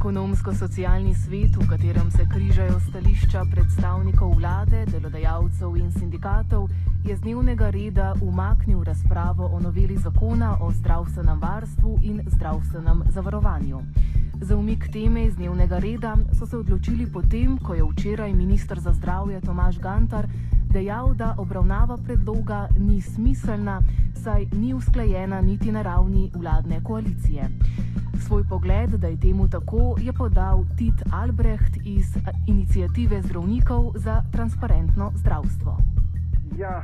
Ekonomsko-socialni svet, v katerem se križajo stališča predstavnikov vlade, delodajalcev in sindikatov, je z dnevnega reda umaknil razpravo o noveli zakona o zdravstvenem varstvu in zdravstvenem zavarovanju. Za umik teme iz dnevnega reda so se odločili potem, ko je včeraj ministr za zdravje Tomaš Gantar dejal, da obravnava predloga ni smiselna, saj ni usklajena niti na ravni vladne koalicije. Svoj pogled, da je temu tako, je podal Tit Albrecht iz inicijative zdravnikov za transparentno zdravstvo. Ja,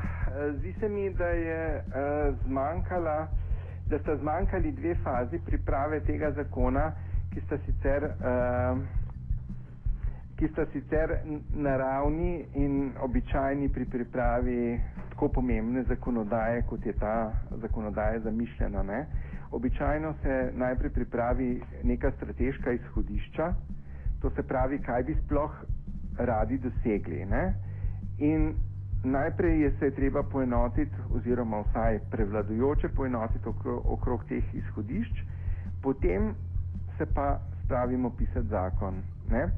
zdi se mi, da, je, zmanjkala, da sta zmanjkali dve fazi priprave tega zakona, ki sta sicer, ki sta sicer naravni in običajni pri pripravi tako pomembne zakonodaje, kot je ta zakonodaja zamišljena. Ne? Običajno se najprej pripravi neka strateška izhodišča, to se pravi, kaj bi sploh radi dosegli. Ne? In najprej je se treba poenotiti, oziroma vsaj prevladujoče poenotiti okrog, okrog teh izhodišč, potem se pa spravimo pisati zakon. Ne?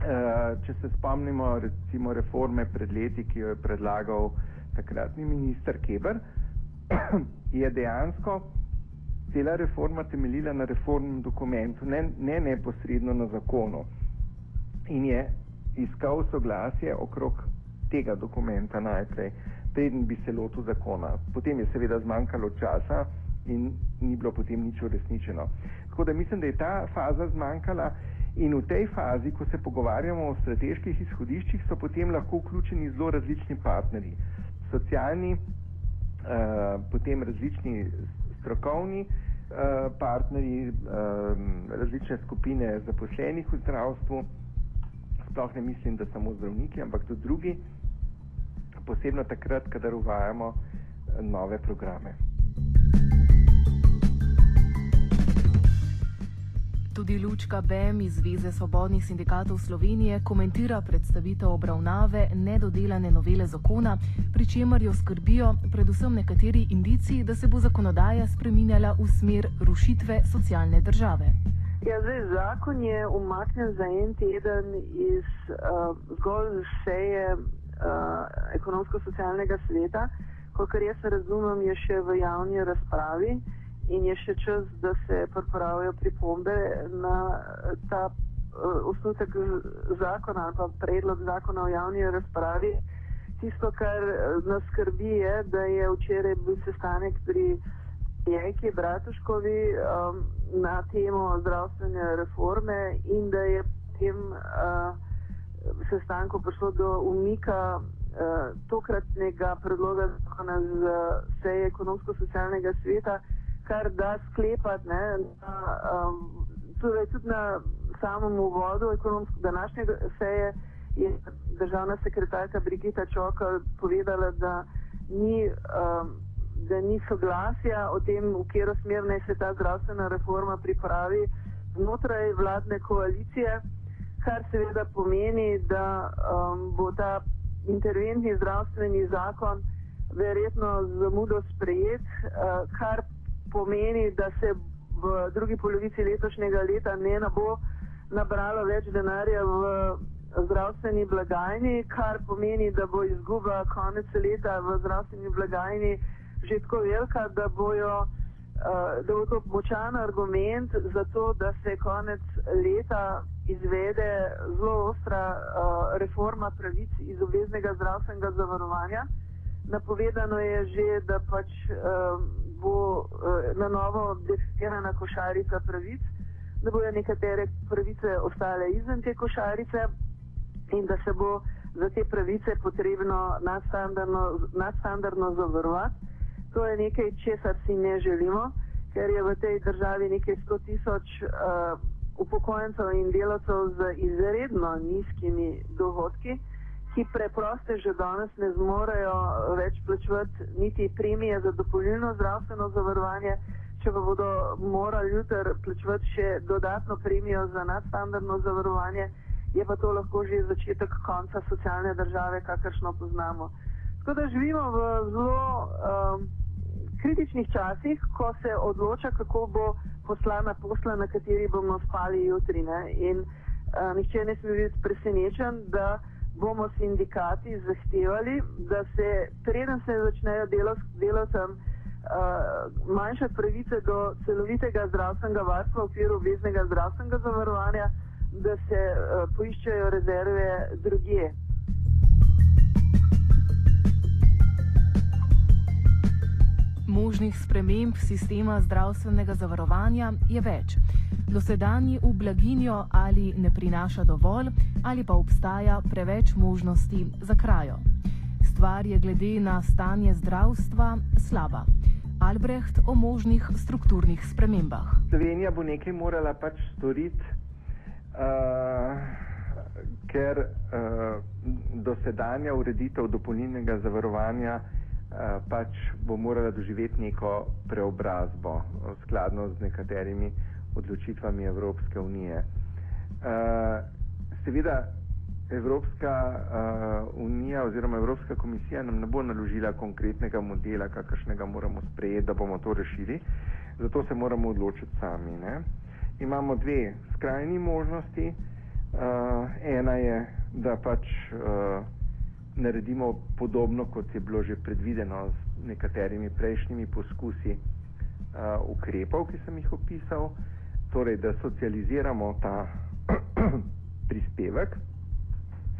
E, če se spomnimo recimo reforme pred leti, ki jo je predlagal takratni minister Keber, je dejansko cela reforma temeljila na reformnem dokumentu, ne, ne neposredno na zakonu. In je iskal soglasje okrog tega dokumenta najprej, preden bi se lotil zakona. Potem je seveda zmanjkalo časa in ni bilo potem nič uresničeno. Tako da mislim, da je ta faza zmanjkala in v tej fazi, ko se pogovarjamo o strateških izhodiščih, so potem lahko vključeni zelo različni partnerji. Socialni, uh, potem različni strokovni uh, partnerji, uh, različne skupine zaposlenih v zdravstvu, sploh ne mislim, da samo zdravniki, ampak tudi drugi, posebno takrat, kadar uvajamo nove programe. Tudi Lučka Bem iz Zveze svobodnih sindikatov Slovenije komentira predstavitev obravnave nedodelane novele zakona, pri čemer jo skrbijo predvsem nekateri indici, da se bo zakonodaja spreminjala v smer rušitve socialne države. Ja, zdaj, zakon je umaknjen za en teden iz uh, zgolj seje uh, ekonomsko-socialnega sveta, kolikor jaz razumem, je še v javni razpravi in je še čas, da se pripravijo pripombe na ta uh, osnutek zakona ali pa predlog zakona o javni razpravi. Tisto, kar nas skrbi, je, da je včeraj bil sestanek pri Jeki Bratuškovi um, na temo zdravstvene reforme in da je tem uh, sestanku prišlo do umika uh, tokratnega predloga zakona z seje ekonomsko-socialnega sveta, kar da sklepati, ne, na, um, torej tudi na samem uvodu današnje seje je državna sekretarka Brigita Čokal povedala, da ni, um, da ni soglasja o tem, v katero smer naj se ta zdravstvena reforma pripravi znotraj vladne koalicije, kar seveda pomeni, da um, bo ta interventni zdravstveni zakon verjetno zamudo sprejet, uh, kar pomeni, da se v drugi polovici letošnjega leta ne bo nabralo več denarja v zdravstveni blagajni, kar pomeni, da bo izguba konec leta v zdravstveni blagajni že tako velika, da, bojo, uh, da bo to močan argument za to, da se konec leta izvede zelo ostra uh, reforma pravic iz obveznega zdravstvenega zavarovanja. Napovedano je že, da pač uh, bo uh, na novo definirana košarica pravic, da bodo nekatere pravice ostale izven te košarice in da se bo za te pravice potrebno nadstandardno, nadstandardno zavarovati. To je nekaj, česar si ne želimo, ker je v tej državi nekaj 100 tisoč uh, upokojencev in delavcev z izredno nizkimi dohodki ki preproste že danes ne zmorejo več plačevati niti premije za dopolnilno zdravstveno zavarovanje, če pa bodo morali jutr plačevati še dodatno premijo za nadstandardno zavarovanje, je pa to lahko že začetek konca socialne države, kakršno poznamo. Tako da živimo v zelo um, kritičnih časih, ko se odloča, kako bo poslana posla, na kateri bomo spali jutri. Ne? In uh, nihče ne sme biti presenečen, da bomo sindikati zahtevali, da se preden se začnejo delovcem uh, manjše pravice do celovitega zdravstvenega varstva v okviru obveznega zdravstvenega zavarovanja, da se uh, poiščejo rezerve drugje. Možnih sprememb sistema zdravstvenega zavarovanja je več. Dosedanji v blaginjo ali ne prinaša dovolj, ali pa obstaja preveč možnosti za krajo. Stvar je glede na stanje zdravstva slaba. Albrecht o možnih strukturnih spremembah. Slovenija bo nekaj morala pač storiti, uh, ker uh, dosedanja ureditev dopolnilnega zavarovanja Eh, pač bo morala doživeti neko preobrazbo skladno z nekaterimi odločitvami Evropske unije. Eh, seveda Evropska eh, unija oziroma Evropska komisija nam ne bo naložila konkretnega modela, kakršnega moramo sprejeti, da bomo to rešili, zato se moramo odločiti sami. Ne? Imamo dve skrajni možnosti. Ena je, da pač naredimo podobno, kot je bilo že predvideno z nekaterimi prejšnjimi poskusi uh, ukrepov, ki sem jih opisal, torej da socializiramo ta prispevek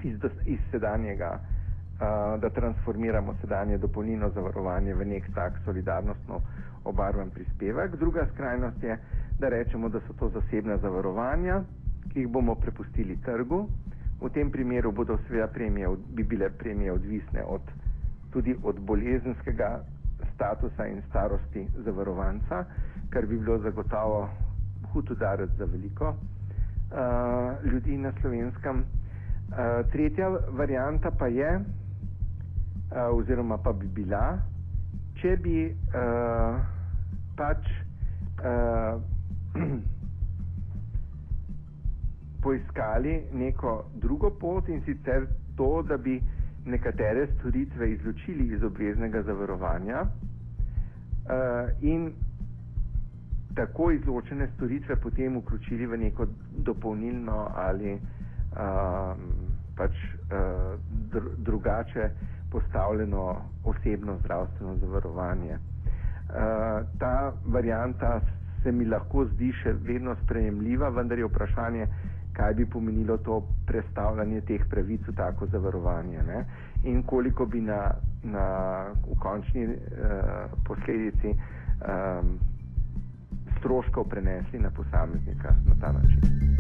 iz, do, iz sedanjega, uh, da transformiramo sedanje dopolnilno zavarovanje v nek tak solidarnostno obarvan prispevek. Druga skrajnost je, da rečemo, da so to zasebna zavarovanja, ki jih bomo prepustili trgu. V tem primeru bodo seveda premije, bi bile premije odvisne od, tudi od bolezenskega statusa in starosti zavarovanca, kar bi bilo zagotovo hud udarec za veliko uh, ljudi na slovenskem. Uh, tretja varijanta pa je, uh, oziroma pa bi bila, če bi uh, pač uh, poiskali neko drugo pot in sicer to, da bi nekatere storitve izločili iz obveznega zavarovanja uh, in tako izločene storitve potem vključili v neko dopolnilno ali uh, pač uh, dr drugače postavljeno osebno zdravstveno zavarovanje. Uh, ta varijanta se mi lahko zdi še vedno sprejemljiva, vendar je vprašanje, kaj bi pomenilo to predstavljanje teh pravic v tako zavarovanje ne? in koliko bi na, na v končni uh, posledici um, stroškov prenesli na posameznika na ta način.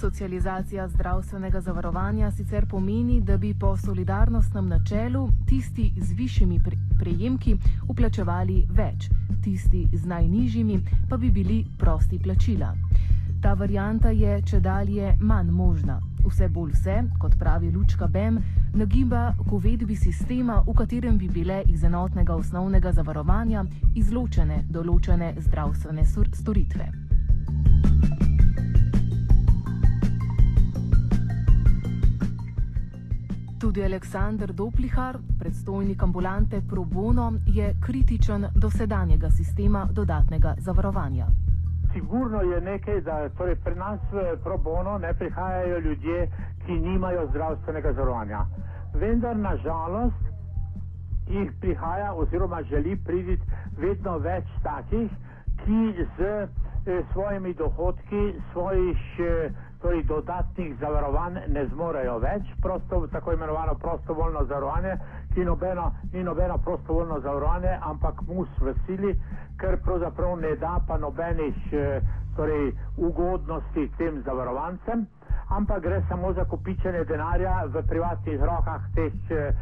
Socializacija zdravstvenega zavarovanja sicer pomeni, da bi po solidarnostnem načelu tisti z višjimi prejemki uplačevali več, tisti z najnižjimi pa bi bili prosti plačila. Ta varijanta je če dalje manj možna. Vse bolj se, kot pravi Lučka Bem, nagiba k uvedbi sistema, v katerem bi bile iz enotnega osnovnega zavarovanja izločene določene zdravstvene storitve. Tudi Aleksandr Doplihar, predstojnik ambulante Pro Bono, je kritičen do sedanjega sistema dodatnega zavarovanja. Sigurno je nekaj, da torej pri nas v Pro Bono ne prihajajo ljudje, ki nimajo zdravstvenega zavarovanja. Vendar nažalost jih prihaja oziroma želi priditi vedno več takih, ki z eh, svojimi dohodki, svojih eh, torej dodatnih zavarovanj ne zmorejo več, prosto, tako imenovano prostovoljno zavarovanje, ki nobeno, ni nobeno prostovoljno zavarovanje, ampak mus v sili, ker pravzaprav ne da pa nobenih eh, torej, ugodnosti tem zavarovancem, ampak gre samo za kopičenje denarja v privatnih rokah teh eh,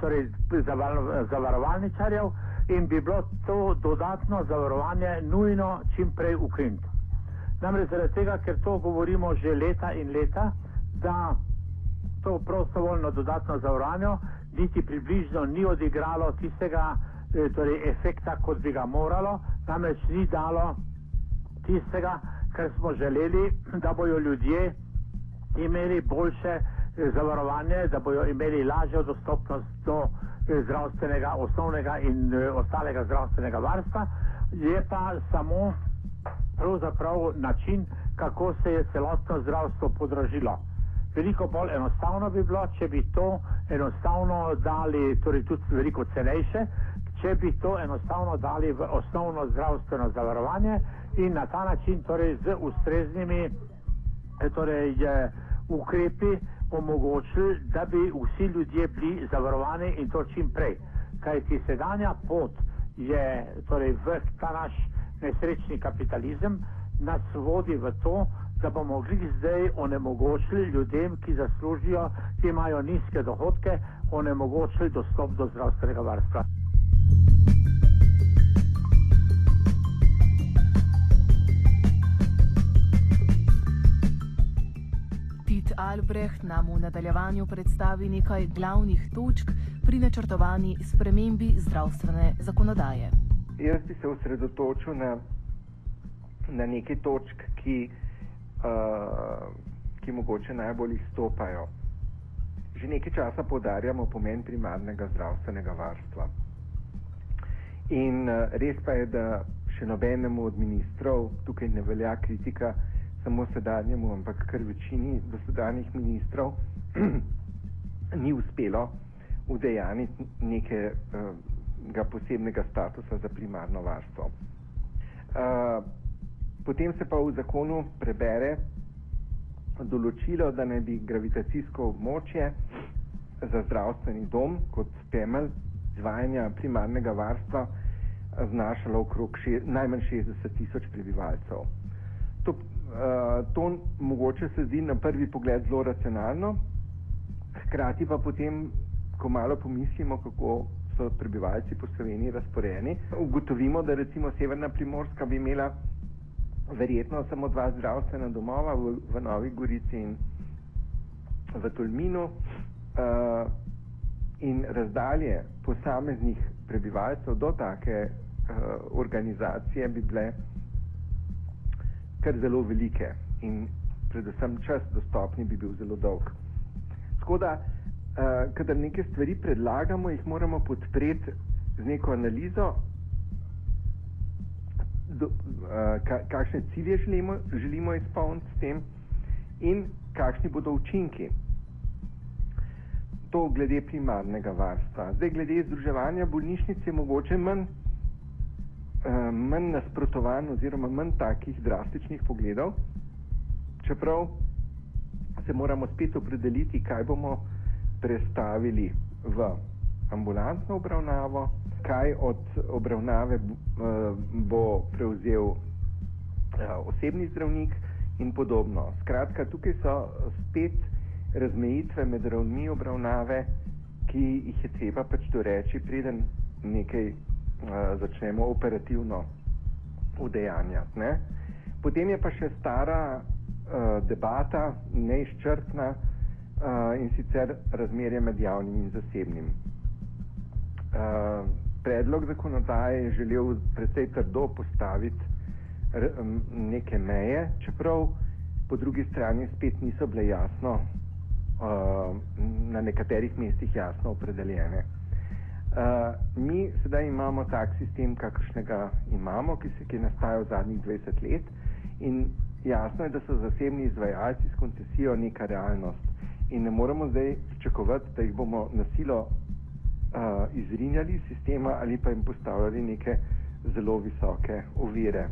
torej, zavarovalničarjev in bi bilo to dodatno zavarovanje nujno čim prej ukiniti. Namreč zaradi tega, ker to govorimo že leta in leta, da to prostovoljno dodatno zavarovanje niti približno ni odigralo tistega eh, torej efekta, kot bi ga moralo, namreč ni dalo tistega, kar smo želeli, da bojo ljudje imeli boljše zavarovanje, da bodo imeli lažjo dostopnost do zdravstvenega, osnovnega in ostalega zdravstvenega varstva, je pa samo pravzaprav način, kako se je celotno zdravstvo podražilo. Veliko bolj enostavno bi bilo, če bi to enostavno dali, torej tudi veliko cenejše, če bi to enostavno dali v osnovno zdravstveno zavarovanje in na ta način torej z ustreznimi torej, ukrepi omogočili, da bi vsi ljudje bili zavarovani in to čim prej. Kaj ti sedanja pot je torej v ta naš nesrečni kapitalizem, nas vodi v to, da bomo mogli zdaj onemogočili ljudem, ki zaslužijo, ki imajo nizke dohodke, onemogočili dostop do zdravstvenega varstva. Albrecht nam v nadaljevanju predstavi nekaj glavnih točk pri načrtovani spremembi zdravstvene zakonodaje. Jaz bi se osredotočil na, na nekaj točk, ki, uh, ki mogoče najbolj izstopajo. Že nekaj časa podarjamo pomen primarnega zdravstvenega varstva. In uh, res pa je, da še nobenemu od ministrov tukaj ne velja kritika, samo sedanjemu, ampak kar večini dosedanjih ministrov ni uspelo udejaniti nekega posebnega statusa za primarno varstvo. Uh, potem se pa v zakonu prebere določilo, da naj bi gravitacijsko območje za zdravstveni dom kot temelj izvajanja primarnega varstva znašalo okrog še, najmanj 60 tisoč prebivalcev. To uh, to mogoče se zdi na prvi pogled zelo racionalno, hkrati pa potem, ko malo pomislimo, kako so prebivalci po Sloveniji razporejeni, ugotovimo, da recimo Severna Primorska bi imela verjetno samo dva zdravstvena domova v, v Novi Gorici in v Tolminu uh, in razdalje posameznih prebivalcev do take uh, organizacije bi bile kar zelo velike in predvsem čas dostopni bi bil zelo dolg. Tako da, uh, kadar neke stvari predlagamo, jih moramo podpreti z neko analizo, do, uh, ka, kakšne cilje želimo, želimo izpolniti s tem in kakšni bodo učinki. To glede primarnega varstva. Zdaj, glede združevanja bolnišnic je mogoče manj uh, manj nasprotovanj oziroma manj takih drastičnih pogledov, čeprav se moramo spet opredeliti, kaj bomo prestavili v ambulantno obravnavo, kaj od obravnave bo prevzel uh, osebni zdravnik in podobno. Skratka, tukaj so spet razmejitve med ravni obravnave, ki jih je treba pač doreči, preden nekaj Eh, začnemo operativno udejanjati. Ne? Potem je pa še stara uh, debata, neizčrpna in sicer razmerje med javnim in zasebnim. Uh, predlog zakonodaje je želel precej trdo postaviti neke meje, čeprav po drugi strani spet niso bile jasno, uh, na nekaterih mestih jasno opredeljene. Uh, mi sedaj imamo tak sistem, kakršnega imamo, ki se je nastajal zadnjih 20 let in jasno je, da so zasebni izvajalci s koncesijo neka realnost in ne moremo zdaj pričakovati, da jih bomo nasilo uh, izrinjali iz sistema ali pa jim postavljali neke zelo visoke ovire.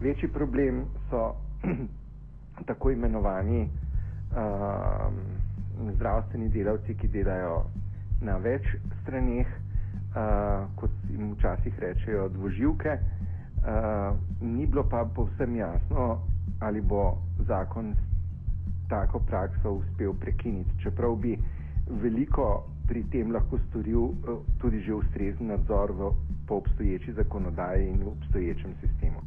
Večji problem so tako imenovani uh, zdravstveni delavci, ki delajo na več straneh, uh, kot jim včasih rečejo, dvoživke. Uh, ni bilo pa povsem jasno, ali bo zakon tako prakso uspel prekiniti, čeprav bi veliko pri tem lahko storil uh, tudi že ustrezen nadzor v, po obstoječi zakonodaji in v obstoječem sistemu.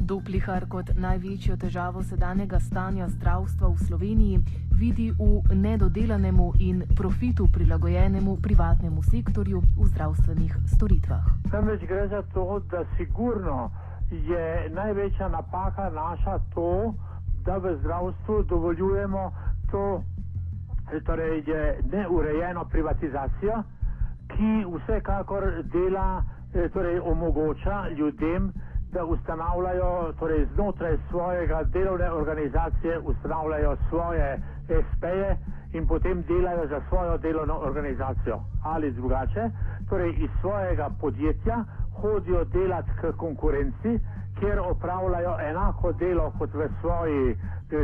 Doplihar kot največjo težavo sedanjega stanja zdravstva v Sloveniji vidi v nedodelanemu in profitu prilagojenemu privatnemu sektorju v zdravstvenih storitvah. Namreč gre za to, da sigurno je največja napaka naša to, da v zdravstvu dovoljujemo to, torej je neurejeno privatizacijo, ki vsekakor dela, torej omogoča ljudem, da ustanavljajo, torej znotraj svojega delovne organizacije ustanavljajo svoje SP-je in potem delajo za svojo delovno organizacijo. Ali drugače, torej iz svojega podjetja hodijo delati k konkurenci, kjer opravljajo enako delo kot v svoji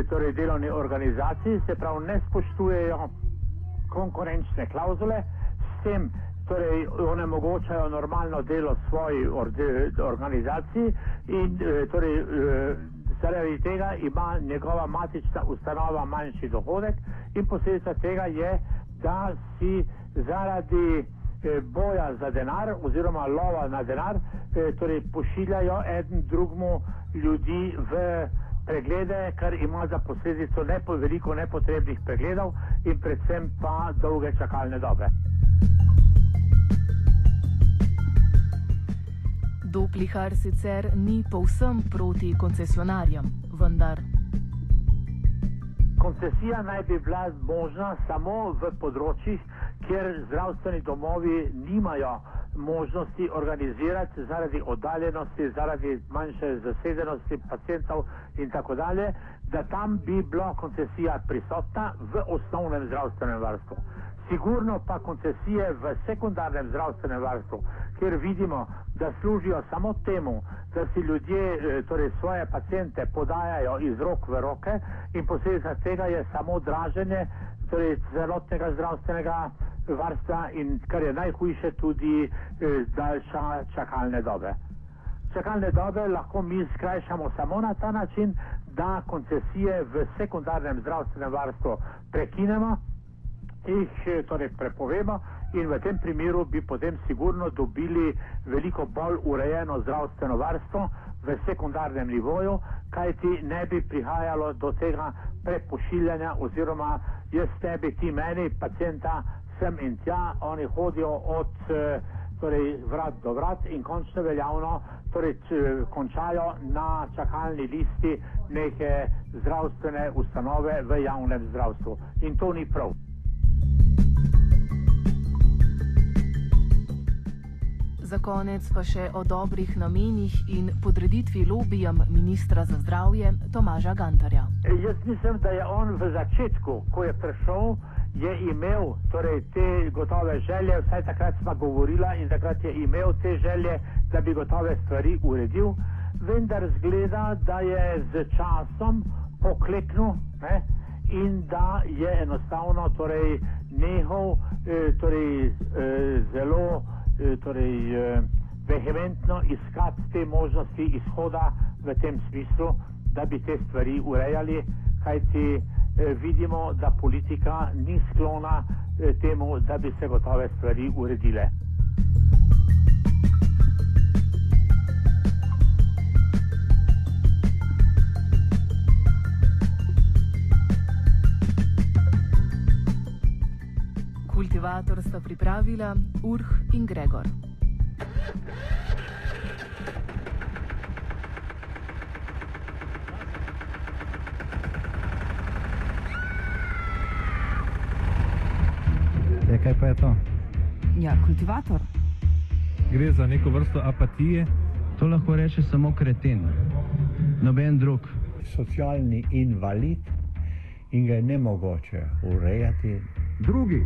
torej delovni organizaciji, se pravi ne spoštujejo konkurenčne klauzule, s tem torej onemogočajo normalno delo svoji organizaciji in torej zaradi tega ima njegova matična ustanova manjši dohodek in posledica tega je, da si zaradi boja za denar oziroma lova na denar, torej pošiljajo eden drugmu ljudi v preglede, kar ima za posledico nepo veliko nepotrebnih pregledov in predvsem pa dolge čakalne dobe. Doplihar sicer ni povsem proti koncesionarjem, vendar. Koncesija naj bi bila možna samo v področjih, kjer zdravstveni domovi nimajo možnosti organizirati zaradi oddaljenosti, zaradi manjše zasedenosti pacijentov in tako dalje, da tam bi bila koncesija prisotna v osnovnem zdravstvenem varstvu. Sigurno pa koncesije v sekundarnem zdravstvenem varstvu, kjer vidimo, da služijo samo temu, da si ljudje torej svoje pacijente podajajo iz rok v roke in posledica tega je samo draženje torej celotnega zdravstvenega varstva in kar je najhujše tudi daljša čakalne dobe. Čakalne dobe lahko mi skrajšamo samo na ta način, da koncesije v sekundarnem zdravstvenem varstvu prekinemo, jih torej prepovemo in v tem primeru bi potem sigurno dobili veliko bolj urejeno zdravstveno varstvo v sekundarnem nivoju, kajti ne bi prihajalo do tega prepošiljanja oziroma jaz tebi, ti meni, pacijenta sem in tja, oni hodijo od torej, vrat do vrat in končno veljavno torej, končajo na čakalni listi neke zdravstvene ustanove v javnem zdravstvu. In to ni prav. Za konec pa še o dobrih namenih in podreditvi lobijem ministra za zdravje Tomaža Gantarja. Jaz mislim, da je on v začetku, ko je prišel, je imel torej, te gotove želje, vsaj takrat smo govorila in takrat je imel te želje, da bi gotove stvari uredil, vendar zgleda, da je z časom pokleknil ne, in da je enostavno torej, nehal eh, torej, eh, zelo torej, vehementno iskati te možnosti izhoda v tem smislu, da bi te stvari urejali, kajti vidimo, da politika ni sklona temu, da bi se gotove stvari uredile. Kultivator sta pripravila Urh in Gregor. E, kaj pa je to? Ja, kultivator. Gre za neko vrsto apatije. To lahko reče samo kreten, noben drug. Socialni invalid in ga je nemogoče urejati. Drugi